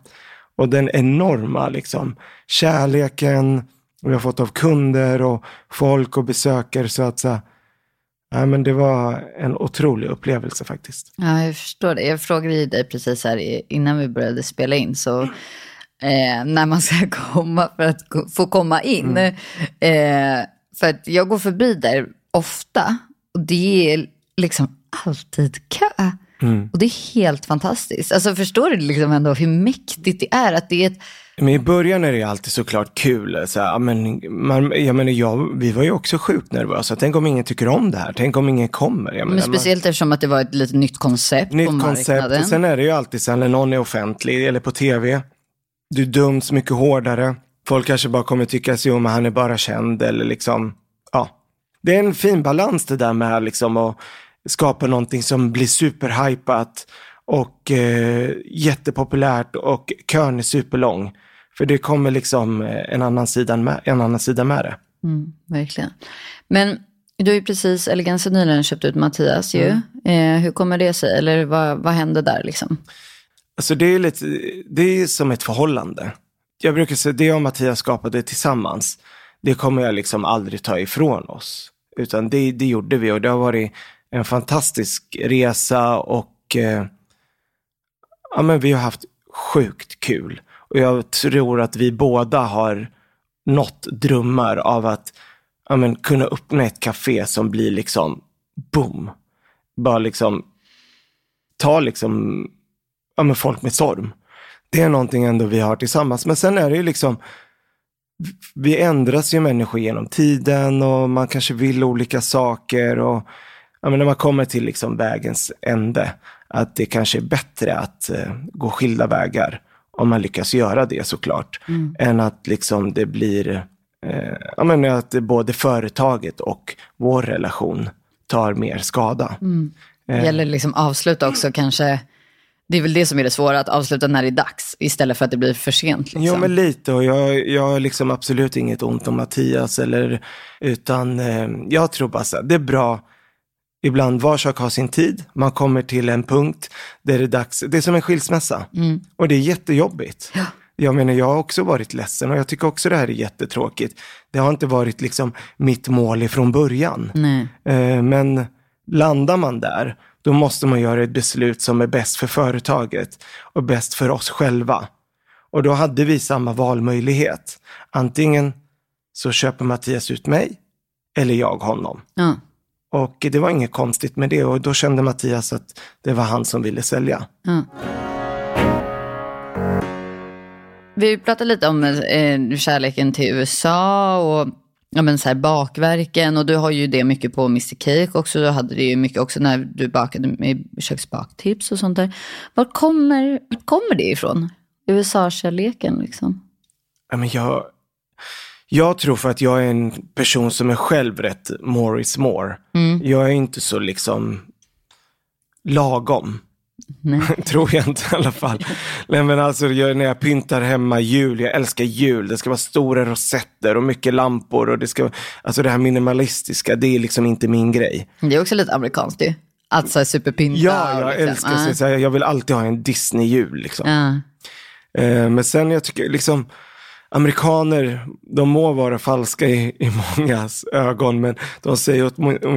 Och den enorma liksom, kärleken vi har fått av kunder och folk och besökare. Så att så här, Ja, men det var en otrolig upplevelse faktiskt. Ja, jag förstår det. Jag frågade dig precis här innan vi började spela in, så eh, när man ska komma för att få komma in. Mm. Eh, för att jag går förbi där ofta och det är liksom alltid kö. Mm. Och det är helt fantastiskt. Alltså förstår du liksom ändå hur mäktigt det är att det är ett Men i början är det alltid såklart kul. Så här, men, man, jag menar, jag, vi var ju också sjukt nervösa. Tänk om ingen tycker om det här? Tänk om ingen kommer? Jag men speciellt man, eftersom att det var ett lite nytt koncept nytt på marknaden. Koncept. Sen är det ju alltid så när någon är offentlig eller på tv. Du döms mycket hårdare. Folk kanske bara kommer tycka sig om att han är bara känd eller liksom, ja. Det är en fin balans det där med liksom att skapa någonting som blir superhypat och eh, jättepopulärt och kön är superlång. För det kommer liksom eh, en annan sida med, en annan sida med det. Mm, verkligen. Men du har ju precis, eller ganska nyligen köpt ut Mattias ju. Mm. Eh, hur kommer det sig? Eller vad, vad hände där liksom? Alltså det är lite, det är som ett förhållande. Jag brukar säga, det jag och Mattias skapade tillsammans, det kommer jag liksom aldrig ta ifrån oss. Utan det, det gjorde vi och det har varit en fantastisk resa och eh, ja, men vi har haft sjukt kul. Och jag tror att vi båda har nått drömmar av att ja, men, kunna öppna ett café som blir liksom boom. Bara liksom ta liksom ja, men folk med storm. Det är någonting ändå vi har tillsammans. Men sen är det ju liksom, vi ändras ju människor genom tiden och man kanske vill olika saker. och ja, men När man kommer till liksom vägens ände, att det kanske är bättre att uh, gå skilda vägar. Om man lyckas göra det såklart. Mm. Än att liksom det blir, uh, ja, men att både företaget och vår relation tar mer skada. Mm. Det gäller liksom avsluta också kanske det är väl det som är det svåra, att avsluta när det är dags istället för att det blir för sent. Liksom. Jo, men lite. Och jag, jag har liksom absolut inget ont om Mattias. Eller, utan eh, jag tror bara så det är bra. Ibland var sak har sin tid. Man kommer till en punkt där det är dags. Det är som en skilsmässa. Mm. Och det är jättejobbigt. Ja. Jag menar, jag har också varit ledsen och jag tycker också det här är jättetråkigt. Det har inte varit liksom mitt mål ifrån början. Eh, men landar man där, då måste man göra ett beslut som är bäst för företaget och bäst för oss själva. Och då hade vi samma valmöjlighet. Antingen så köper Mattias ut mig eller jag honom. Ja. Och det var inget konstigt med det och då kände Mattias att det var han som ville sälja. Ja. Vi pratade lite om eh, kärleken till USA och ja, men så här bakverken och du har ju det mycket på Mr Cake också. Du hade det ju mycket också när du bakade med köksbaktips och sånt där. Var kommer, var kommer det ifrån? USA-kärleken liksom? Ja, men jag, jag tror för att jag är en person som är själv rätt more is more. Mm. Jag är inte så liksom lagom. Tror jag inte i alla fall. Nej, men alltså, jag, när jag pyntar hemma jul, jag älskar jul. Det ska vara stora rosetter och mycket lampor. Och det, ska, alltså det här minimalistiska, det är liksom inte min grej. Det är också lite amerikanskt ju. Att så här superpynta. Ja, jag liksom. älskar uh. så, här, Jag vill alltid ha en Disney-jul. Liksom. Uh. Uh, men sen jag tycker liksom amerikaner, de må vara falska i, i mångas ögon, men de säger åt,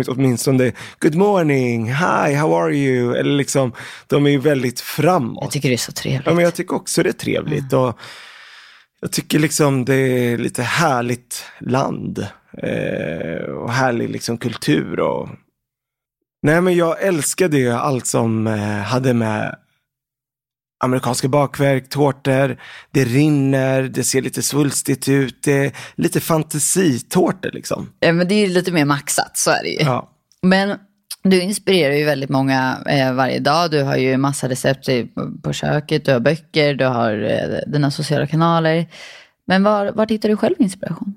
åtminstone good morning, hi, how are you? Eller liksom, de är ju väldigt framåt. Jag tycker det är så trevligt. Ja, men jag tycker också det är trevligt. Mm. Och jag tycker liksom det är lite härligt land eh, och härlig liksom kultur. Och... Nej, men jag älskade ju allt som eh, hade med amerikanska bakverk, tårtor, det rinner, det ser lite svulstigt ut, det är lite fantasitårtor liksom. Ja, men det är lite mer maxat, så är det ju. Ja. Men du inspirerar ju väldigt många eh, varje dag. Du har ju massa recept på köket, du har böcker, du har eh, dina sociala kanaler. Men var, var hittar du själv inspiration?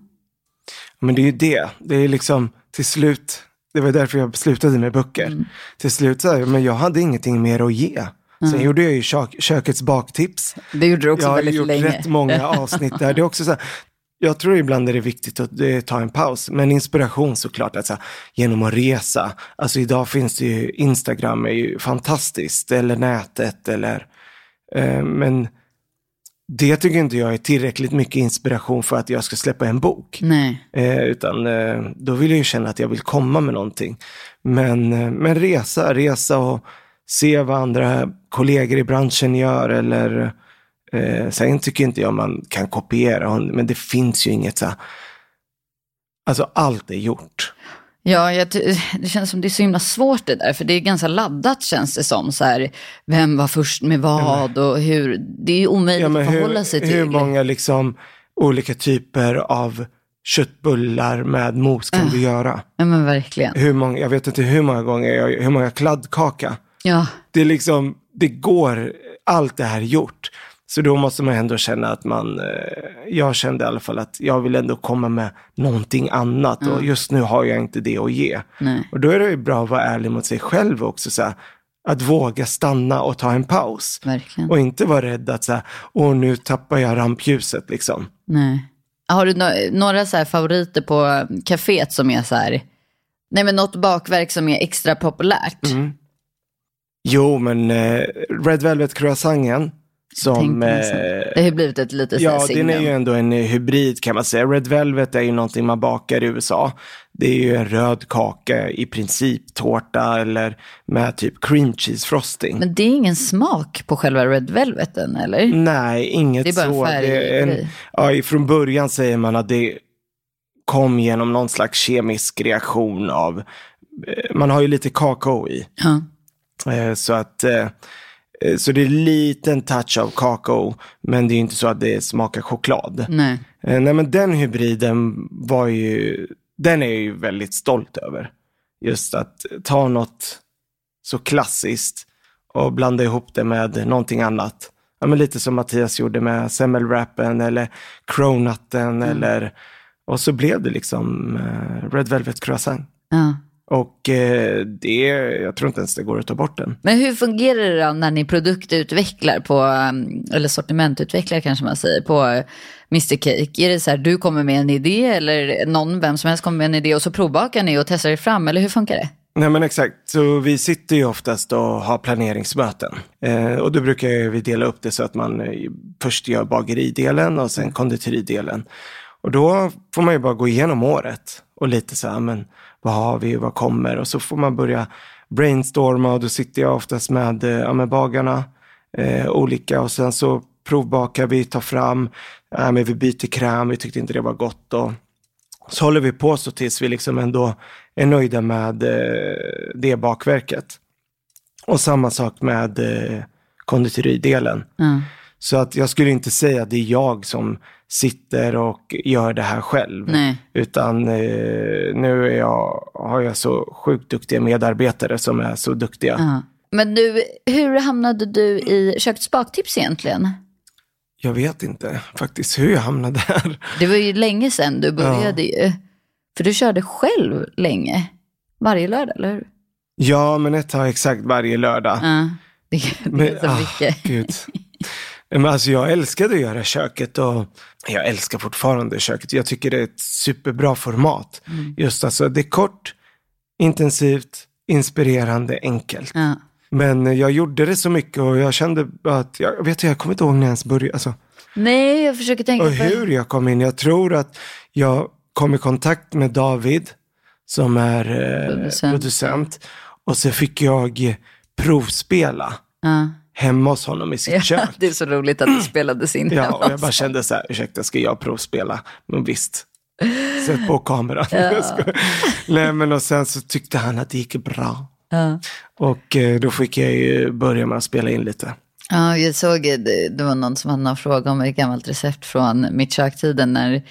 Men det är ju det. Det är liksom till slut, det var därför jag slutade med böcker. Mm. Till slut så här, men jag hade ingenting mer att ge. Mm. Sen gjorde jag ju kök, kökets baktips. Det gjorde du också jag väldigt länge. Jag har gjort rätt många avsnitt där. Det är också så här, jag tror ibland är det viktigt att ta en paus, men inspiration såklart, alltså, genom att resa. Alltså idag finns det ju, Instagram är ju fantastiskt, eller nätet, eller, eh, men det tycker inte jag är tillräckligt mycket inspiration för att jag ska släppa en bok. Nej. Eh, utan eh, då vill jag ju känna att jag vill komma med någonting. Men, eh, men resa, resa och se vad andra kollegor i branschen gör eller eh, sen tycker inte jag man kan kopiera, men det finns ju inget så Alltså allt är gjort. Ja, jag, det känns som det är så himla svårt det där, för det är ganska laddat känns det som. Så här, vem var först med vad och hur. Det är ju omöjligt ja, att förhålla hur, sig till. Hur många liksom olika typer av köttbullar med mos kan uh, du göra? Ja, men verkligen. Hur många, jag vet inte hur många gånger, hur många kladdkaka. Ja. Det är liksom, det går, allt det här gjort. Så då måste man ändå känna att man, eh, jag kände i alla fall att jag vill ändå komma med någonting annat mm. och just nu har jag inte det att ge. Nej. Och då är det ju bra att vara ärlig mot sig själv också. Så här, att våga stanna och ta en paus. Verkligen. Och inte vara rädd att så här, åh nu tappar jag rampljuset liksom. Nej. Har du no några så favoriter på kaféet som är så här, nej men något bakverk som är extra populärt? Mm. Jo, men eh, Red Velvet croissanten som, eh, det har blivit ett litet Ja, den är ju ändå en hybrid kan man säga. Red Velvet är ju någonting man bakar i USA. Det är ju en röd kaka, i princip tårta eller med typ cream cheese frosting. Men det är ingen smak på själva Red Velveten eller? Nej, inget så. Det är bara en färg. Det är en, ja, från början säger man att det kom genom någon slags kemisk reaktion av, eh, man har ju lite kakao i. Ja. Eh, så att Eh, så det är en liten touch av kakao, men det är inte så att det smakar choklad. Nej. Eh, nej men den hybriden var ju, den är jag ju väldigt stolt över. Just att ta något så klassiskt och blanda ihop det med någonting annat. Ja, men lite som Mattias gjorde med semmelwrappen eller cronutten mm. eller och så blev det liksom Red Velvet croissant. Ja. Och eh, det, jag tror inte ens det går att ta bort den. Men hur fungerar det då när ni produktutvecklar på, mm, eller sortimentutvecklar kanske man säger, på Mr Cake? Är det så här, du kommer med en idé eller någon, vem som helst kommer med en idé och så provbakar ni och testar er fram, eller hur funkar det? Nej men exakt, så vi sitter ju oftast och har planeringsmöten. Eh, och då brukar vi dela upp det så att man eh, först gör bageridelen och sen konditoridelen. Och då får man ju bara gå igenom året och lite så här, men vad har vi, vad kommer? Och så får man börja brainstorma och då sitter jag oftast med, eh, ja, med bagarna, eh, olika och sen så provbakar vi, tar fram, ja, men vi byter kräm, vi tyckte inte det var gott. Och så håller vi på så tills vi liksom ändå är nöjda med eh, det bakverket. Och samma sak med eh, konditoridelen. Mm. Så att jag skulle inte säga att det är jag som sitter och gör det här själv. Nej. Utan eh, nu jag, har jag så sjukt duktiga medarbetare som är så duktiga. Uh. Men du, hur hamnade du i kökets baktips egentligen? Jag vet inte faktiskt hur jag hamnade där. Det var ju länge sedan du började ja. ju. För du körde själv länge. Varje lördag, eller hur? Ja, men ett tag exakt varje lördag. Uh, det, det men, är så ah, mycket. Gud. Men alltså jag älskade att göra köket och jag älskar fortfarande köket. Jag tycker det är ett superbra format. Mm. Just alltså, det är kort, intensivt, inspirerande, enkelt. Ja. Men jag gjorde det så mycket och jag kände att, jag vet jag kommer inte ihåg när jag ens började. Alltså. Nej, jag försöker tänka och på hur jag kom in. Jag tror att jag kom i kontakt med David som är eh, producent. producent. Och så fick jag provspela. Ja hemma hos honom i sitt ja, kök. Det är så roligt att det spelades in Ja, och jag bara kände så här, ursäkta, ska jag provspela? Men visst, sätt på kameran. Ja. Nej, men och sen så tyckte han att det gick bra. Ja. Och eh, då fick jag ju börja med att spela in lite. Ja, jag såg, det, det var någon som hade någon fråga om ett gammalt recept från mitt köktiden när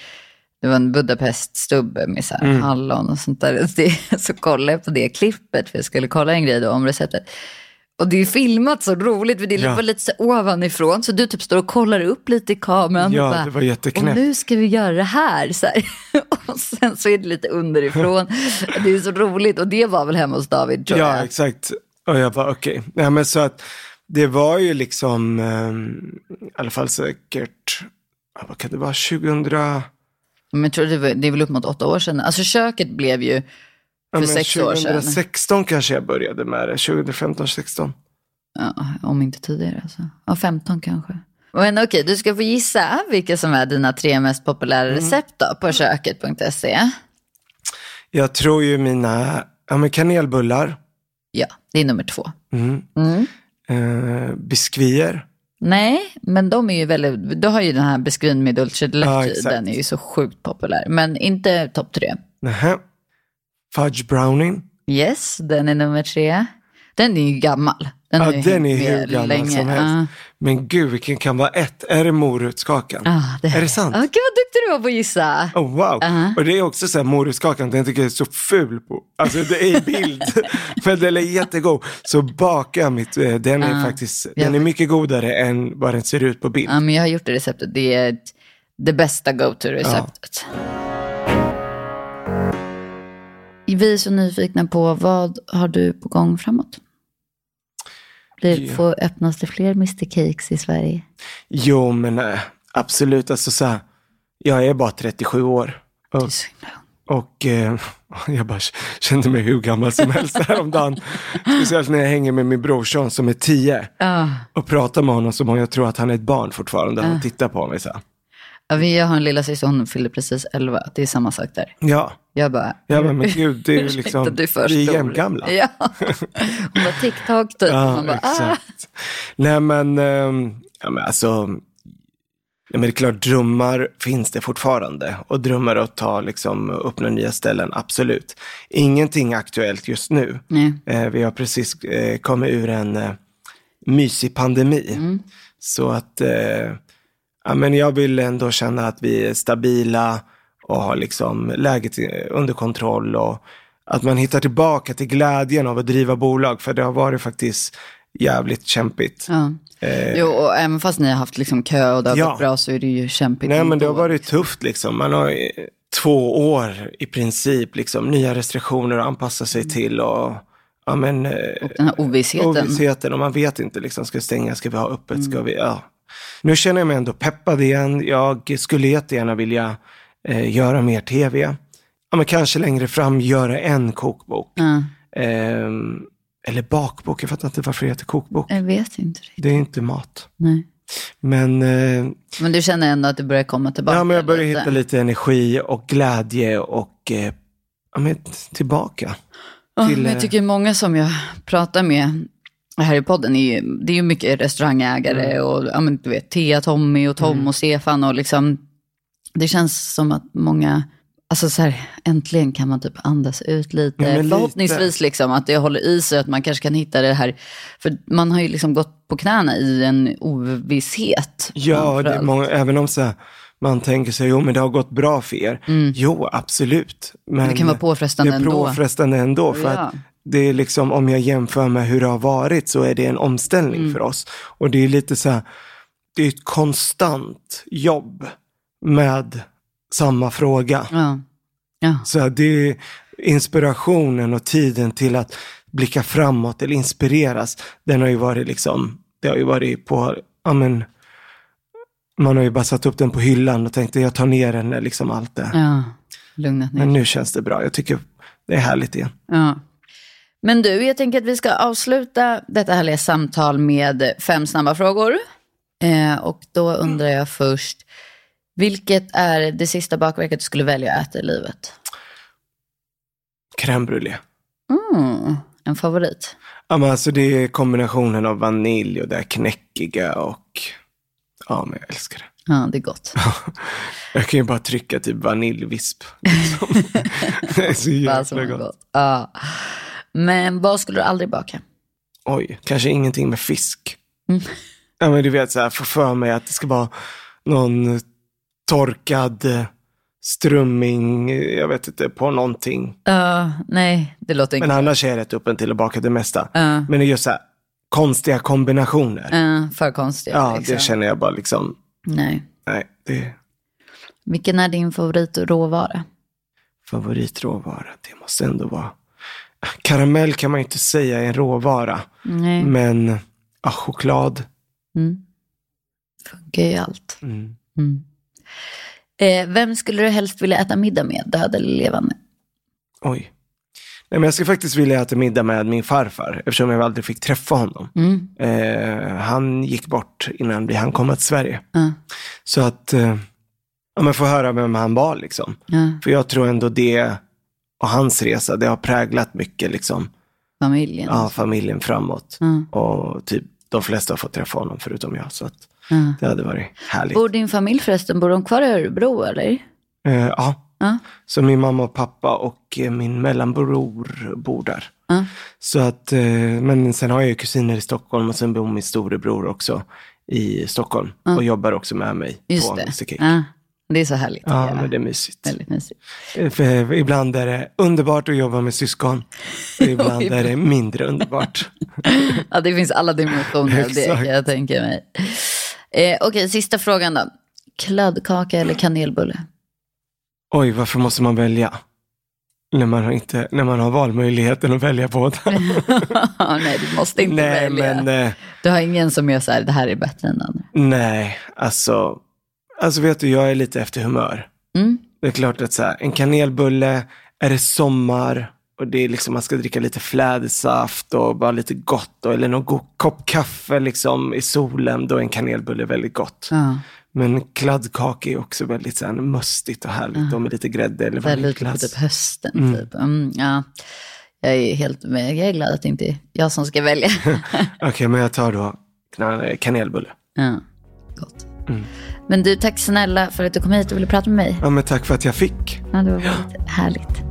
det var en Budapest-stubbe med så här mm. hallon och sånt där. Det, så kollade jag på det klippet, för jag skulle kolla en grej då om receptet. Och det är filmat så roligt, för det ja. var lite så ovanifrån. Så du typ står och kollar upp lite i kameran. Ja, och bara, det var jätteknäppt. Och nu ska vi göra det här. Så här. Och sen så är det lite underifrån. det är så roligt. Och det var väl hemma hos David, tror ja, jag. Ja, exakt. Och jag bara, okej. Okay. Ja, men så att det var ju liksom, um, i alla fall säkert, vad kan det vara, 2000... Men jag tror det, var, det är väl upp mot åtta år sedan. Alltså köket blev ju för ja, sex år sedan. 2016 kanske jag började med det. 2015, 16. Ja, om inte tidigare alltså. Ja, 15 kanske. Men okej, du ska få gissa vilka som är dina tre mest populära mm. recept då, på köket.se. Jag tror ju mina ja, men kanelbullar. Ja, det är nummer två. Mm. Mm. Eh, biskvier. Nej, men de är ju väldigt, du har ju den här biskvin med dulce ja, den är ju så sjukt populär. Men inte topp tre. Nähä. Fudge Browning. Yes, den är nummer tre. Den är ju gammal. Den ja, ju den är hur gammal länge. som helst. Ja. Men gud, vilken kan vara ett? Är det morotskakan? Ah, Är det sant? Ah, gud vad duktig du var på att gissa. Oh, wow. Uh-huh. Och det är också så här morotskakan, den tycker jag är så ful på. Alltså det är i bild. Men den är jättegod. Så baka mitt, eh, den är faktiskt, den är mycket godare än vad den ser ut på bild. Ja, men jag har gjort det receptet. Det är det bästa go-to-receptet. Vi är så nyfikna på vad har du på gång framåt? Blir, får öppnas det fler Mr Cakes i Sverige? Jo, men eh, absolut. Alltså så här, jag är bara 37 år. Och, och eh, jag bara kände mig hur gammal som helst häromdagen. Speciellt när jag hänger med min brorson som är 10 Ja. och pratar med honom som om jag tror att han är ett barn fortfarande. Ah. Och tittar på mig så här. Ja, vi- Jag har en lilla syster, hon fyllde precis 11. Det är samma sak där. Ja, Jag bara, ja men, men gud, det är ju liksom, du är vi är jämngamla. Ja. Hon var TikTok typ. Ja, Man bara, ah. exakt. Nej men, ehm, ja, men alltså, ja, men det är klart drömmar finns det fortfarande. Och drömmar att ta liksom upp några nya ställen, absolut. Ingenting aktuellt just nu. Nej. Eh, vi har precis eh, kommit ur en eh, mysig pandemi. Mm. Så att, eh, ja men jag vill ändå känna att vi är stabila och har liksom läget under kontroll och att man hittar tillbaka till glädjen av att driva bolag. För det har varit faktiskt jävligt kämpigt. Ja. Jo, och även fast ni har haft liksom kö och det har Ja. gått bra så är det ju kämpigt. Nej men det har varit tufft liksom. Man har eh, två år i princip, liksom, nya restriktioner att anpassa sig till och ja, men, eh, Och den här ovissheten. ovissheten och man vet inte, liksom, ska vi stänga, ska vi ha öppet, ska vi, ja. Nu känner jag mig ändå peppad igen. Jag skulle jättegärna vilja eh, göra mer tv. Ja, men kanske längre fram göra en kokbok. Ja, Ehm, eller bakbok, jag fattar inte varför det heter kokbok. jag vet inte riktigt. Det är inte mat. Nej. Men, eh, Men du känner ändå att du börjar komma tillbaka? ja, men jag börjar lite? hitta lite energi och glädje och eh, ja, men tillbaka. Ja, till, men jag eh, tycker många som jag pratar med här i podden, är ju, det är ju mycket restaurangägare Mm. och ja, men, du vet, Tea, Tommy och Tom och Stefan och liksom, det känns som att många, alltså så här, äntligen kan man typ andas ut lite. Ja, men lite. Förhoppningsvis liksom att det håller i sig, att man kanske kan hitta det här, för man har ju liksom gått på knäna i en ovisshet. Ja, det många, även om så här, man tänker sig, jo men det har gått bra för er. Jo, absolut. Men Mm. Det kan vara påfrestande det är ändå. påfrestande ändå. För Ja. att det är liksom, om jag jämför med hur det har varit så är det en omställning Mm. för oss. Och det är lite så här, det är ett konstant jobb med samma fråga. Ja. Ja. Så det är inspirationen och tiden till att blicka framåt eller inspireras. Den har ju varit liksom, det har ju varit på, ja men, man har ju bara satt upp den på hyllan och tänkte jag tar ner den när liksom allt det. ja, lugnat ner Men nu känns det bra. Jag tycker det är härligt igen. Ja. Men du, jag tänker att vi ska avsluta detta härliga samtal med fem snabba frågor. Eh, och då undrar jag först, vilket är det sista bakverket du skulle välja att äta i livet? Crème brûlée. Mm, en favorit. Ja, men alltså det är kombinationen av vanilj och det här knäckiga och ja, men jag älskar det. Ja, det är gott. Jag kan ju bara trycka typ vaniljvisp. Liksom. det är så jävla gott. gott. Ja. Men vad skulle du aldrig baka? Oj, kanske ingenting med fisk. Mm. Ja, men du vet, så här, få för mig att det ska vara någon torkad eh, strömming, jag vet inte, på någonting. Ja, nej, det låter Men inte... annars är jag rätt öppen till att baka det mesta. Ja. Men det är just så här, konstiga kombinationer. Ja, för konstiga. Ja, liksom. det känner jag bara liksom, Nej. nej, det Vilken är din favoritråvara? favoritråvara. Det måste ändå vara, karamell kan man ju inte säga är en råvara. Nej, Men ja, choklad. mm. funkar ju allt. Mm. Mm. Eh, vem skulle du helst vilja äta middag med, död eller levande? Oj. Nej, men jag skulle faktiskt vilja äta middag med min farfar, eftersom jag aldrig fick träffa honom. Mm. Eh, han gick bort innan vi han komma till Sverige. Ja, Så att, eh, ja, men få höra vem han var liksom. ja, För jag tror ändå det, och hans resa, det har präglat mycket liksom, familjen. ja, familjen framåt. Ja, Och typ de flesta har fått träffa honom förutom jag. Så att ja. det hade varit härligt. Bor din familj förresten, bor de kvar i Örebro eller? Eh, ja, Ja. Så min mamma och pappa och eh, min mellanbror bor där. Så att, eh, men sen har jag ju kusiner i Stockholm och sen bor min storebror också i Stockholm. Och jobbar också med mig Just på det. Mr Cake. Ja. Det är så härligt. Ja, tycker jag. men det är mysigt. Väldigt mysigt. Eh, För ibland är det underbart att jobba med syskon. Ibland är det mindre underbart. Ja, det finns alla dimensioner av det kan jag tänka mig. Eh, Okej, sista frågan då. Kladdkaka eller kanelbulle? Oj, varför måste man välja? När man har, inte, när man har valmöjligheten att välja båda. nej, du måste inte nej, välja. men eh, Du har ingen som gör så här, det här är bättre än andra. nej, alltså, alltså vet du, jag är lite efter humör. Mm. Det är klart att så här, en kanelbulle, är det sommar och det är liksom, man ska dricka lite flädersaft och bara lite gott och, eller någon god kopp kaffe liksom i solen, då är en kanelbulle väldigt gott. Ja, Men kladdkaka är också väldigt så här, mustigt och härligt och med lite grädde eller väldigt på vaniljglass. typ hösten. Typ. Mm, ja. Jag är helt med. Jag är glad att det inte är jag som ska välja. Okej, men jag tar då kna- kanelbulle. ja, gott. Men du, tack snälla för att du kom hit och ville prata med mig. Ja, men tack för att jag fick. Ja, det var väldigt härligt.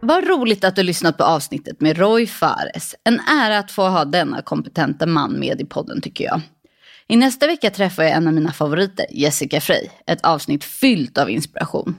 Vad roligt att du lyssnat på avsnittet med Roy Fares. En ära att få ha denna kompetenta man med i podden tycker jag. I nästa vecka träffar jag en av mina favoriter, Jessica Frey. Ett avsnitt fyllt av inspiration.